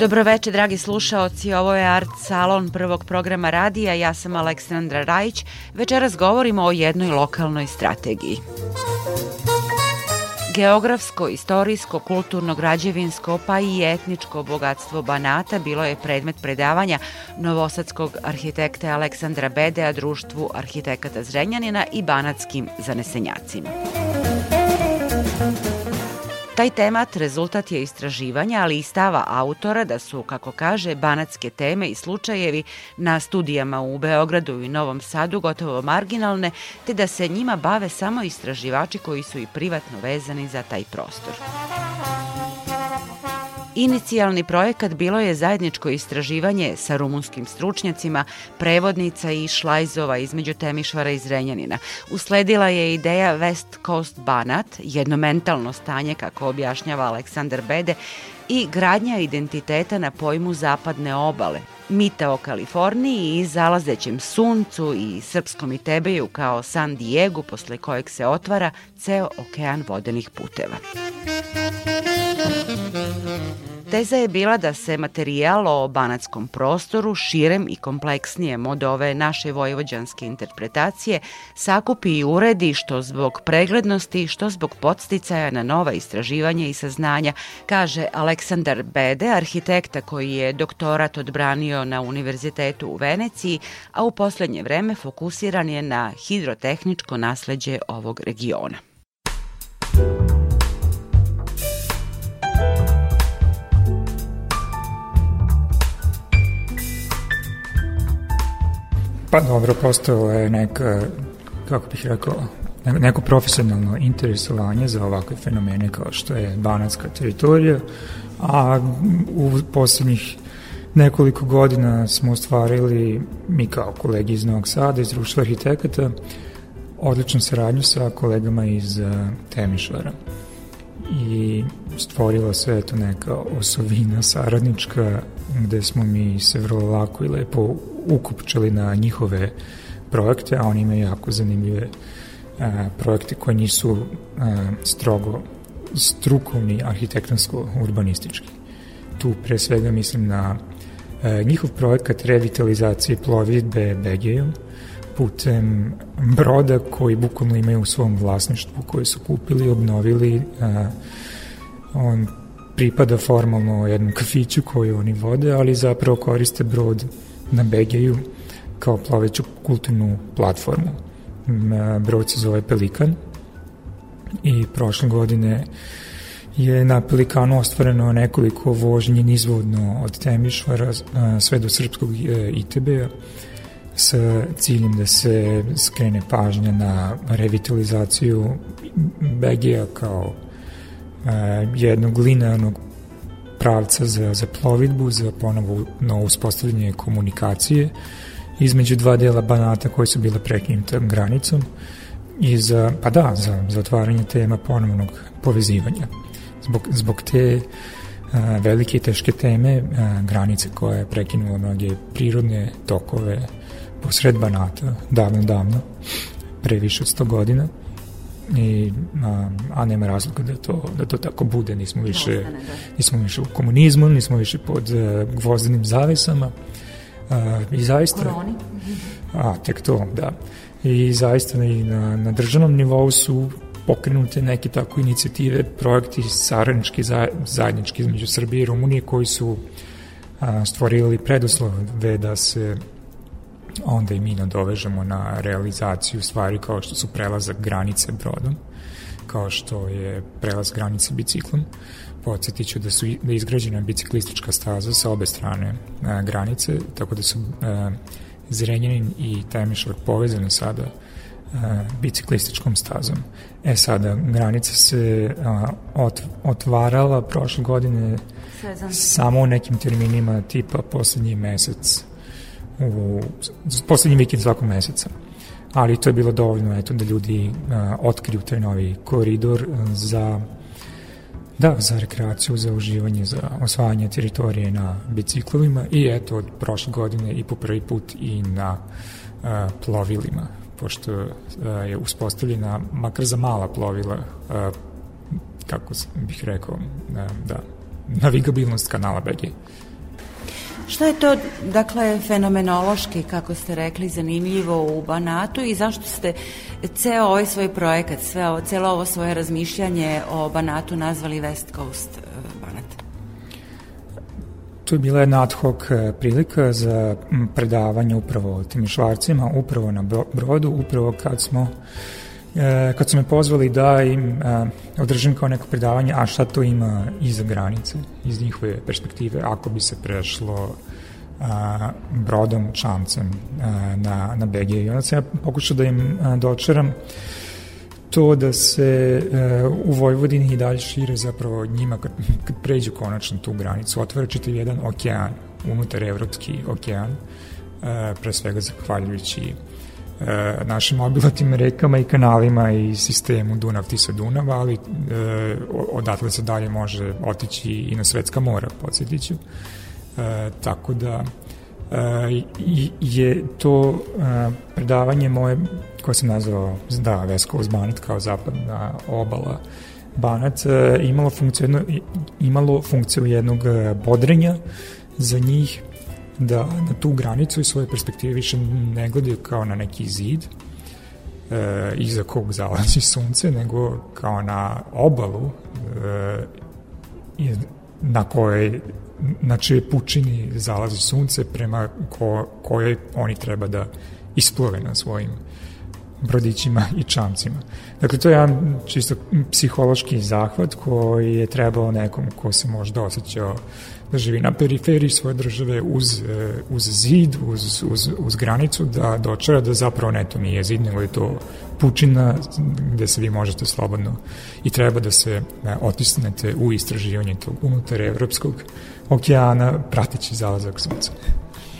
Dobroveče, dragi slušaoci, ovo je Art Salon prvog programa radija, ja sam Aleksandra Rajić. Večeras govorimo o jednoj lokalnoj strategiji. Geografsko, istorijsko, kulturno, građevinsko pa i etničko bogatstvo Banata bilo je predmet predavanja novosadskog arhitekta Aleksandra Bedea društvu arhitekata Zrenjanina i banatskim zanesenjacima. Taj temat rezultat je istraživanja, ali i stava autora da su, kako kaže, banatske teme i slučajevi na studijama u Beogradu i Novom Sadu gotovo marginalne, te da se njima bave samo istraživači koji su i privatno vezani za taj prostor. Inicijalni projekat bilo je zajedničko istraživanje sa rumunskim stručnjacima, prevodnica i šlajzova između Temišvara i Zrenjanina. Usledila je ideja West Coast Banat, jedno mentalno stanje, kako objašnjava Aleksandar Bede, i gradnja identiteta na pojmu zapadne obale, mita o Kaliforniji i zalazećem suncu i srpskom i tebeju kao San Diego posle kojeg se otvara ceo okean vodenih puteva. Teza je bila da se materijal o banatskom prostoru širem i kompleksnijem od ove naše vojvođanske interpretacije sakupi i uredi što zbog preglednosti, što zbog podsticaja na nova istraživanja i saznanja, kaže Aleksandar Bede, arhitekta koji je doktorat odbranio na Univerzitetu u Veneciji, a u poslednje vreme fokusiran je na hidrotehničko nasleđe ovog regiona. Pa dobro, postao je neka, kako bih rekao, neko profesionalno interesovanje za ovakve fenomene kao što je banatska teritorija, a u poslednjih nekoliko godina smo ostvarili, mi kao kolegi iz Novog Sada, iz društva arhitekata, odličnu saradnju sa kolegama iz uh, Temišvara. I stvorila se eto neka osovina saradnička gde smo mi se vrlo lako i lepo ukupčali na njihove projekte, a oni imaju jako zanimljive a, e, projekte koje nisu a, e, strogo strukovni arhitektonsko-urbanistički. Tu pre svega mislim na a, e, njihov projekat revitalizacije plovidbe Begejom putem broda koji bukvalno imaju u svom vlasništvu koji su kupili, obnovili a, on pripada formalno jednom kafiću koji oni vode, ali zapravo koriste brod na Begeju kao ploveću kulturnu platformu. Brod se zove Pelikan i prošle godine je na Pelikanu ostvareno nekoliko vožnji nizvodno od Temišvara sve do srpskog e, ITB-a sa ciljem da se skrene pažnja na revitalizaciju Begeja kao jednog linearnog pravca za, za plovidbu, za ponovo novo uspostavljanje komunikacije između dva dela Banata koje su bile prekinutom granicom i za, pa da, za, za otvaranje tema ponovnog povezivanja. Zbog, zbog te a, velike i teške teme a, granice koja je prekinula mnoge prirodne tokove posred Banata, davno, davno, pre više od 100 godina, i, a, a nema razloga da to, da to tako bude. Nismo više, da. nismo više u komunizmu, nismo više pod uh, gvozdenim zavesama. Uh, I zaista... Koroni. A, tek to, da. I zaista i na, na državnom nivou su pokrenute neke tako inicijative, projekti saradnički, zajednički između Srbije i Rumunije koji su a, stvorili preduslove da se onda i mi nadovežemo na realizaciju stvari kao što su prelazak granice brodom, kao što je prelaz granice biciklom. Podsjetit ću da, su, da je izgrađena biciklistička staza sa obe strane a, granice, tako da su a, Zrenjanin i Temišvar povezani sada biciklističkom stazom. E sada, granica se ot, otvarala prošle godine Sezam. samo u nekim terminima tipa poslednji mesec u poslednji vikend svakog meseca ali to je bilo dovoljno eto, da ljudi a, otkriju taj novi koridor za Da, za rekreaciju, za uživanje, za osvajanje teritorije na biciklovima i eto od prošle godine i po prvi put i na a, plovilima, pošto a, je uspostavljena, makar za mala plovila, a, kako bih rekao, a, da, navigabilnost kanala BG. Šta je to, dakle, fenomenološki, kako ste rekli, zanimljivo u Banatu i zašto ste ceo ovaj svoj projekat, sve ovo, celo ovo svoje razmišljanje o Banatu nazvali West Coast e, Banat? Tu je bila jedna ad hoc e, prilika za predavanje upravo tim švarcima, upravo na brodu, upravo kad smo e, kad su me pozvali da im održim kao neko predavanje, a šta to ima iza granice, iz njihove perspektive, ako bi se prešlo a, brodom, čamcem a, na, na BG. I onda sam ja pokušao da im a, dočeram to da se a, u Vojvodini i dalje šire zapravo njima kad, kad pređu konačno tu granicu, otvara čitav jedan okean, unutar evropski okean, a, pre svega zahvaljujući našim obilatim rekama i kanalima i sistemu Dunav Tisa Dunav, ali e, odatle se dalje može otići i na svetska mora, podsjetit ću. E, tako da e, je to e, predavanje moje koje sam nazvao da, Vesko Banat kao zapadna obala Banat e, imalo funkciju, imalo funkciju jednog e, bodrenja za njih da na tu granicu i svoje perspektive više ne gledaju kao na neki zid e, iza kog zalazi sunce, nego kao na obalu e, na kojoj na čije pučini zalazi sunce prema ko, kojoj oni treba da isplove na svojim brodićima i čamcima. Dakle, to je jedan čisto psihološki zahvat koji je trebao nekom ko se možda osjećao da živi na periferiji svoje države uz, e, uz zid, uz, uz, uz granicu, da dočara da zapravo ne to nije zid, nego je to pučina gde se vi možete slobodno i treba da se ne, otisnete u istraživanje tog unutar evropskog okeana prateći zalazak sunca.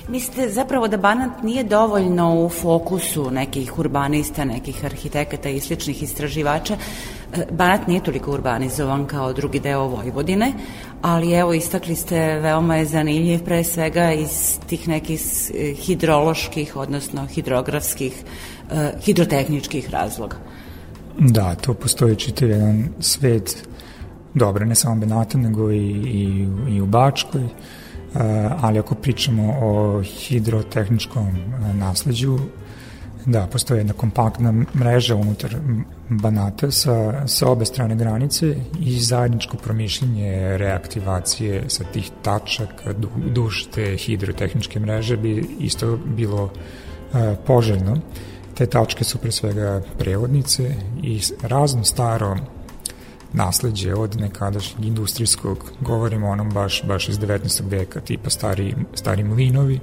Mislite zapravo da Banat nije dovoljno u fokusu nekih urbanista, nekih arhitekata i sličnih istraživača. E, Banat nije toliko urbanizovan kao drugi deo Vojvodine, ali evo istakli ste veoma je zanimljiv pre svega iz tih nekih hidroloških, odnosno hidrografskih, e, hidrotehničkih razloga. Da, to postoji čitav jedan svet dobro, ne samo Benata, nego i, i, i u Bačkoj, ali ako pričamo o hidrotehničkom nasleđu, da, postoje jedna kompaktna mreža unutar Banata sa, sa obe strane granice i zajedničko promišljenje reaktivacije sa tih tačaka duž te hidrotehničke mreže bi isto bilo uh, poželjno. Te tačke su pre svega prevodnice i razno staro nasledđe od nekadašnjeg industrijskog, govorimo onom baš, baš iz 19. veka, tipa stari, stari mlinovi,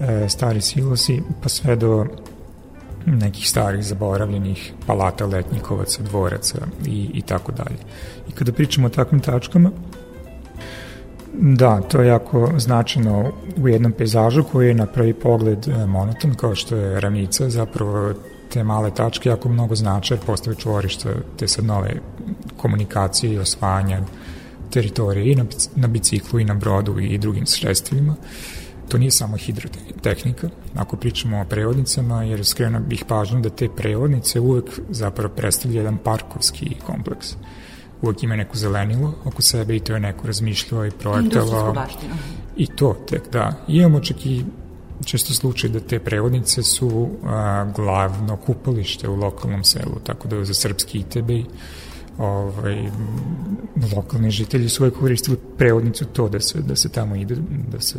e, stari silosi, pa sve do nekih starih zaboravljenih palata letnjikovaca, dvoraca i, i tako dalje. I kada pričamo o takvim tačkama, Da, to je jako značajno u jednom pejzažu koji je na prvi pogled e, monoton, kao što je ravnica, zapravo te male tačke jako mnogo znače, jer postave čvorišta te sad nove komunikacije i osvajanja teritorije i na, na biciklu i na brodu i drugim sredstvima. To nije samo hidrotehnika, ako pričamo o prevodnicama, jer skreno bih pažnju da te prevodnice uvek zapravo predstavlja jedan parkovski kompleks. Uvek ima neko zelenilo oko sebe i to je neko razmišljao i projektovao. I to tek, da. Imamo čak i često slučaj da te prevodnice su a, glavno kupalište u lokalnom selu, tako da za srpski ITB ovaj, lokalni žitelji su uvek koristili prevodnicu to da se, da se tamo ide, da se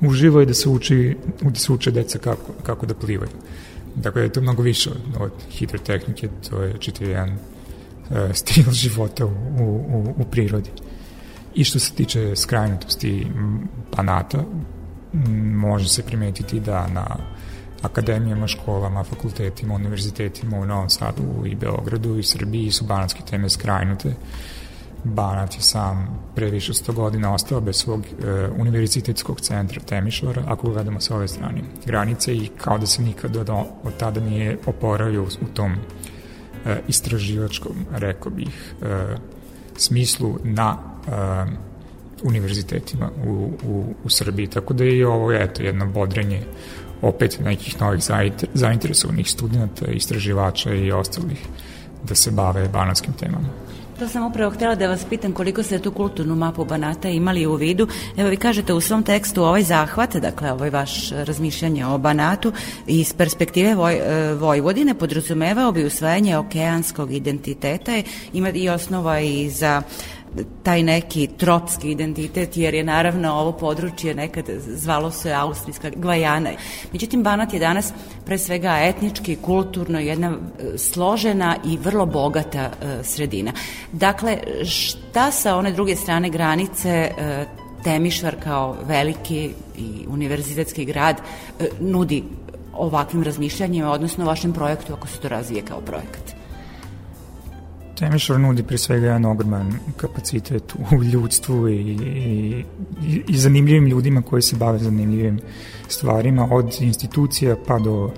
uživa i da se uči, da se uče deca kako, kako da plivaju. Dakle, je to mnogo više od hidrotehnike, to je čitav jedan uh, stil života u, u, u prirodi. I što se tiče skrajnutosti panata, može se primetiti da na akademijama, školama, fakultetima, univerzitetima u Novom Sadu i Beogradu i Srbiji su banatske teme skrajnute. Banat je sam pre više 100 godina ostao bez svog e, univerzitetskog centra Temišvara, ako gledamo sa ove strane granice i kao da se nikad od, od tada nije oporavio u, u tom e, istraživačkom, rekao bih, e, smislu na e, univerzitetima u, u, u Srbiji. Tako da je i ovo eto, jedno bodrenje opet nekih novih zainteresovanih studenta, istraživača i ostalih da se bave banatskim temama. To sam upravo htjela da vas pitam koliko ste tu kulturnu mapu Banata imali u vidu. Evo vi kažete u svom tekstu ovaj zahvat, dakle ovaj vaš razmišljanje o Banatu iz perspektive Voj, e, Vojvodine podrazumevao bi usvajanje okeanskog identiteta, ima i osnova i za taj neki tropski identitet, jer je naravno ovo područje nekad zvalo se Austrijska Gvajana. Međutim, Banat je danas pre svega etnički, kulturno, jedna e, složena i vrlo bogata e, sredina. Dakle, šta sa one druge strane granice e, Temišvar kao veliki i univerzitetski grad nudi ovakvim razmišljanjima, odnosno vašem projektu ako se to razvije kao projekat? Temišvar nudi pre svega jedan ogroman kapacitet u ljudstvu i, i, i zanimljivim ljudima koji se bave zanimljivim stvarima, od institucija pa do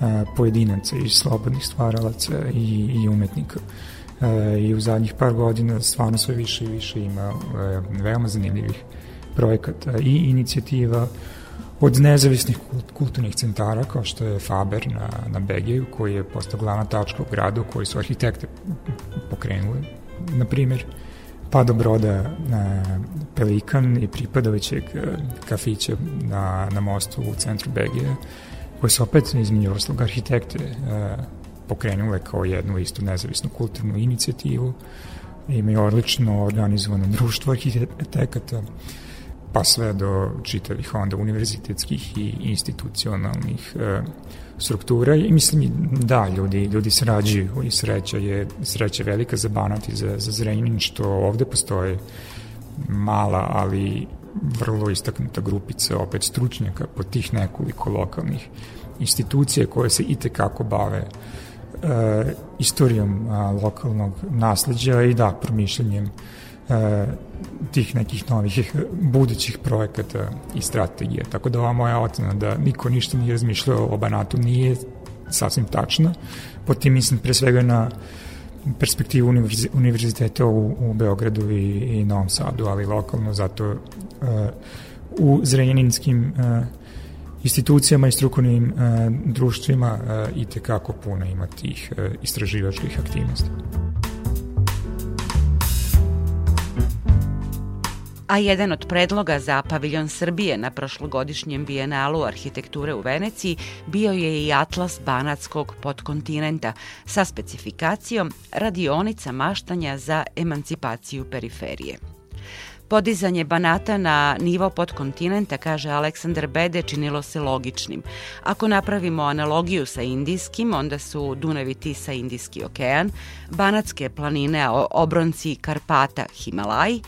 a, pojedinaca i slobodnih stvaralaca i, i umetnika. A, I u zadnjih par godina stvarno sve više i više ima a, veoma zanimljivih projekata i inicijativa od nezavisnih kulturnih centara kao što je Faber na, na Begiju koji je postao glavna tačka u gradu koji su arhitekte pokrenuli. Na primjer pa do broda na Pelikan i pripadajućeg e, kafića na, na mostu u centru Begije koji su opet između oslog arhitekte e, pokrenule kao jednu istu nezavisnu kulturnu inicijativu. Imaju odlično organizovano društvo arhitekata pa sve do čitavih onda univerzitetskih i institucionalnih e, struktura. I mislim da ljudi, ljudi srađuju i sreća je sreća velika za Banat i za, za Zrenjanin što ovde postoje mala ali vrlo istaknuta grupica opet stručnjaka po tih nekoliko lokalnih institucija koje se i tekako bave e, istorijom a, lokalnog nasledđa i da, promišljanjem tih nekih novih budućih projekata i strategije. Tako da ova moja ocena da niko ništa nije razmišljao o Banatu nije sasvim tačna. Po tim mislim pre svega na perspektivu univerziteta u, u Beogradu i, i Novom Sadu, ali lokalno zato uh, u zrenjaninskim uh, institucijama i strukovnim uh, društvima uh, i tekako puno ima tih uh, istraživačkih aktivnosti. A jedan od predloga za paviljon Srbije na prošlogodišnjem bijenalu arhitekture u Veneciji bio je i atlas banatskog podkontinenta sa specifikacijom radionica maštanja za emancipaciju periferije. Podizanje Banata na nivo podkontinenta, kaže Aleksandar Bede, činilo se logičnim. Ako napravimo analogiju sa Indijskim, onda su Dunavi Tisa Indijski okean, Banatske planine, obronci Karpata, Himalaji,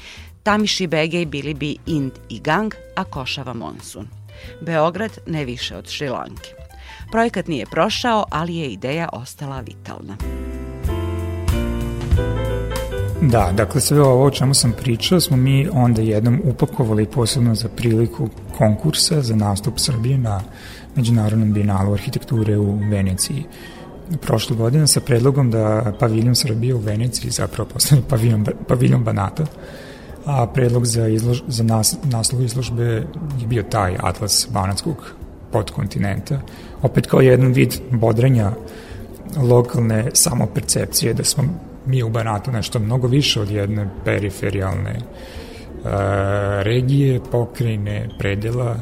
Tamiši Begej bili bi Ind i Gang, a Košava Monsun. Beograd ne više od Šrilanke. Projekat nije prošao, ali je ideja ostala vitalna. Da, dakle sve ovo o čemu sam pričao smo mi onda jednom upakovali posebno za priliku konkursa za nastup Srbije na Međunarodnom binalu arhitekture u Veneciji prošle godine sa predlogom da paviljon Srbije u Veneciji zapravo postane paviljon, paviljon Banata a predlog za, izlož, za nas, naslov izložbe je bio taj Atlas Banatskog podkontinenta, opet kao jedan vid bodrenja lokalne samopercepcije da smo mi u Banatu nešto mnogo više od jedne periferijalne uh, regije, pokrajine, predela.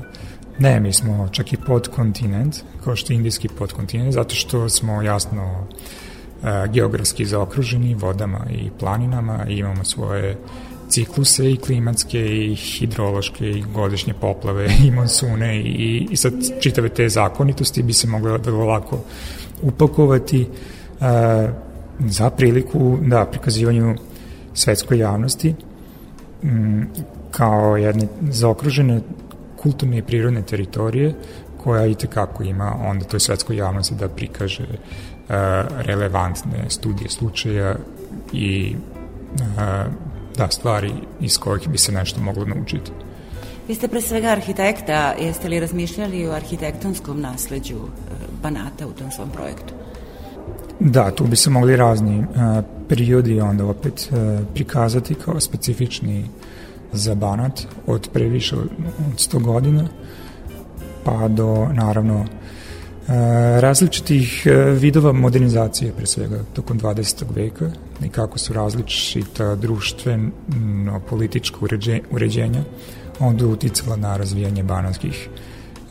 Ne, mi smo čak i podkontinent, kao što je indijski podkontinent, zato što smo jasno uh, geografski zaokruženi vodama i planinama i imamo svoje cikluse i klimatske i hidrološke i godišnje poplave i monsune i, i sad čitave te zakonitosti bi se mogle vrlo lako upakovati uh, za priliku da prikazivanju svetskoj javnosti m, kao jedne zaokružene kulturne i prirodne teritorije koja i tekako ima onda toj svetskoj javnosti da prikaže uh, relevantne studije slučaja i uh, da stvari iz kojih bi se nešto moglo naučiti. Vi ste pre svega arhitekta, jeste li razmišljali o arhitektonskom nasleđu Banata u tom svom projektu? Da, tu bi se mogli razni uh, periodi onda opet uh, prikazati kao specifični za Banat od pre više od 100 godina pa do naravno uh, različitih uh, vidova modernizacije pre svega tokom 20. veka i kako su različita društveno politička uređenja onda uticala na razvijanje bananskih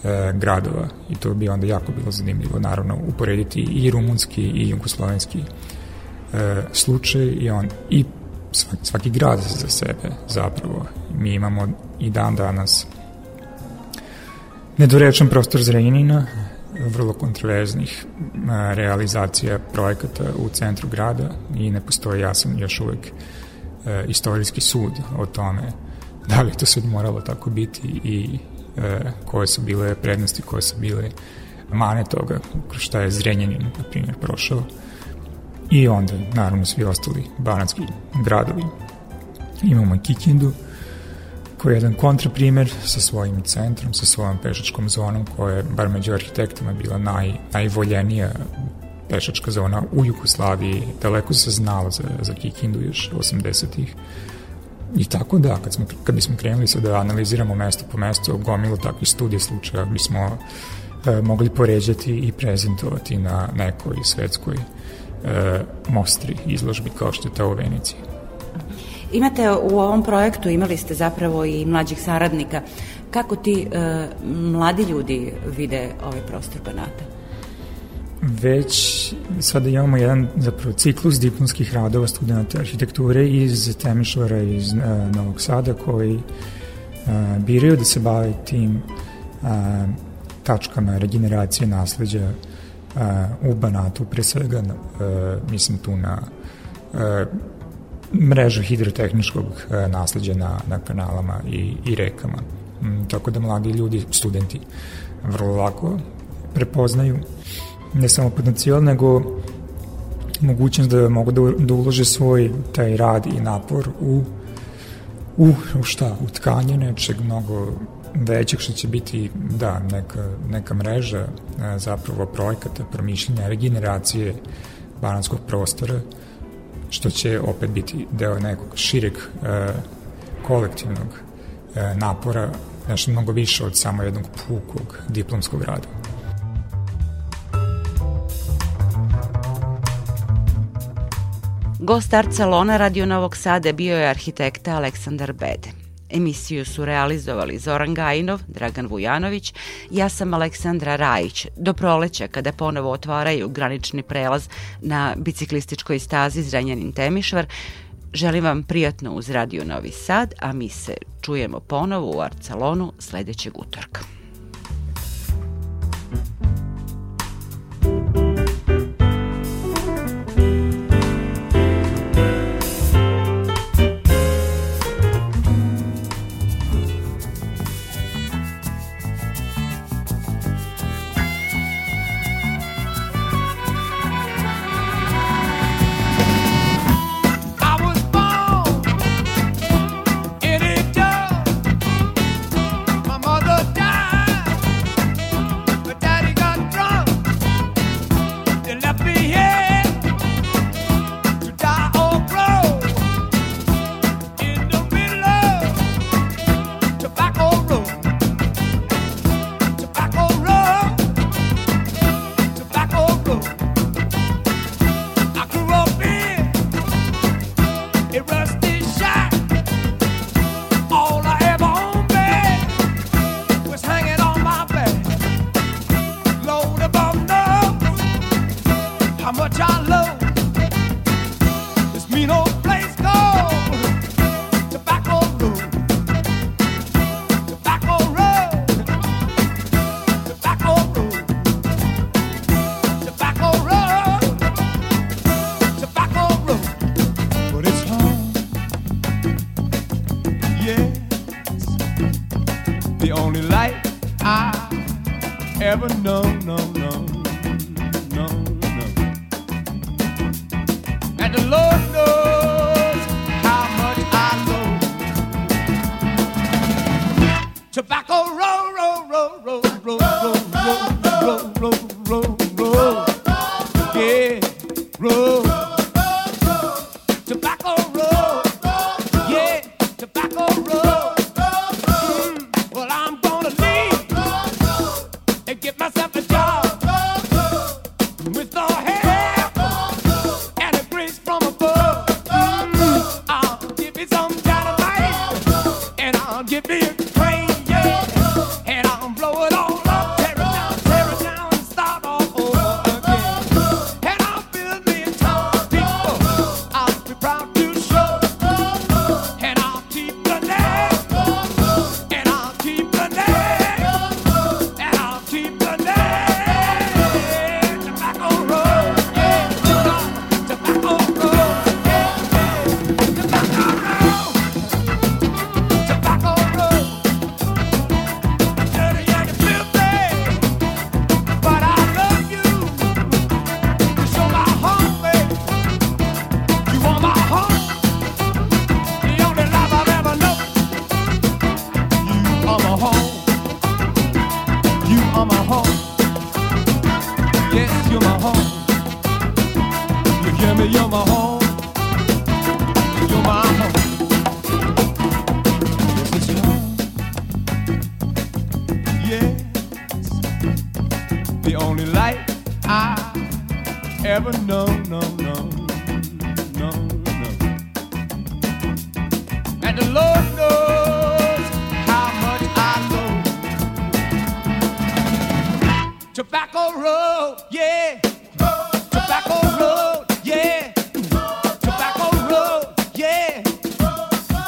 e, gradova i to bi onda jako bilo zanimljivo naravno uporediti i rumunski i jugoslovenski e, slučaj i on i svaki, svaki grad za sebe zapravo mi imamo i dan danas nedorečan prostor Zrenjanina vrlo kontroverznih e, realizacija projekata u centru grada i ne postoji jasan još uvek e, istorijski sud o tome da li to sad moralo tako biti i e, koje su bile prednosti, koje su bile mane toga, kroz šta je Zrenjanin, na primjer, prošao. I onda, naravno, svi ostali banatski gradovi. Imamo i Kikindu, je jedan kontraprimer sa svojim centrom, sa svojom pešačkom zonom, koja je, bar među arhitektima, bila naj, najvoljenija pešačka zona u Jugoslaviji. Daleko se znalo za, za Kikindu još 80-ih I tako da, kad, smo, kad bismo krenuli sad da analiziramo mesto po mesto, gomilu takvih studija slučaja bismo e, mogli poređati i prezentovati na nekoj svetskoj e, mostri izložbi kao što je ta u Veniciji. Imate u ovom projektu, imali ste zapravo i mlađih saradnika. Kako ti e, mladi ljudi vide ovaj prostor Banata? već sada imamo jedan zapravo ciklus diplomskih radova studenta arhitekture iz Temišvara iz uh, Novog Sada koji uh, biraju da se bave tim uh, tačkama regeneracije nasleđa uh, u Banatu, pre svega uh, mislim tu na uh, mrežu hidrotehničkog uh, nasleđa na, na kanalama i, i rekama. Um, tako da mladi ljudi, studenti, vrlo lako prepoznaju ne samo potencijal, nego mogućnost da mogu da, da ulože svoj taj rad i napor u, u, u šta, u tkanje nečeg mnogo većeg što će biti da, neka, neka mreža e, zapravo projekata, promišljenja, regeneracije bananskog prostora što će opet biti deo nekog šireg e, kolektivnog e, napora nešto mnogo više od samo jednog pukog diplomskog rada. Gost Art Salona Radio Novog Sada bio je arhitekta Aleksandar Bede. Emisiju su realizovali Zoran Gajinov, Dragan Vujanović, ja sam Aleksandra Rajić. Do proleća, kada ponovo otvaraju granični prelaz na biciklističkoj stazi Zrenjanin Temišvar, želim vam prijatno uz Radio Novi Sad, a mi se čujemo ponovo u Art Salonu sledećeg utorka.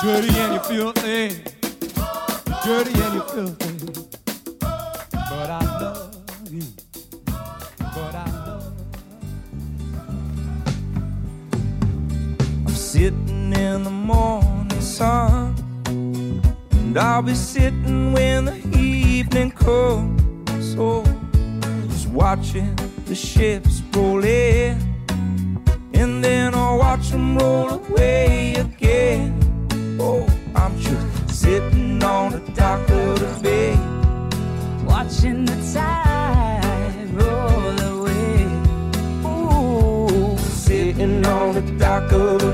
Dirty and you feel thing. Dirty and you feel thing. But I love you. But I love you. I'm sitting in the morning sun. And I'll be sitting when the evening comes. Oh, just watching the ships roll in. And then I'll watch them roll away again. Oh, I'm just sitting on the dock of the bay, watching the tide roll away. Ooh, sitting on the dock of the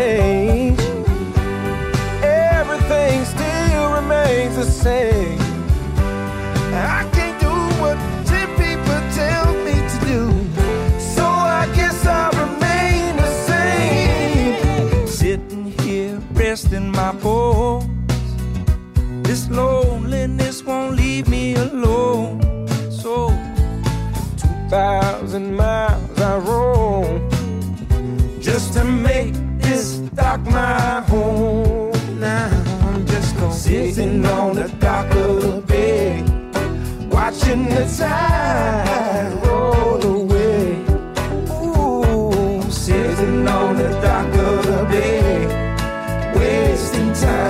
change. Everything still remains the same. I can't do what ten people tell me to do, so I guess I remain the same. Sitting here, resting my bones. This loneliness won't leave me alone. So, 2,000 miles I roll. rock my home. Now I'm just gonna sitting on the dock of the bay, watching the tide roll away. Ooh, sitting on the dock of the bay, wasting time.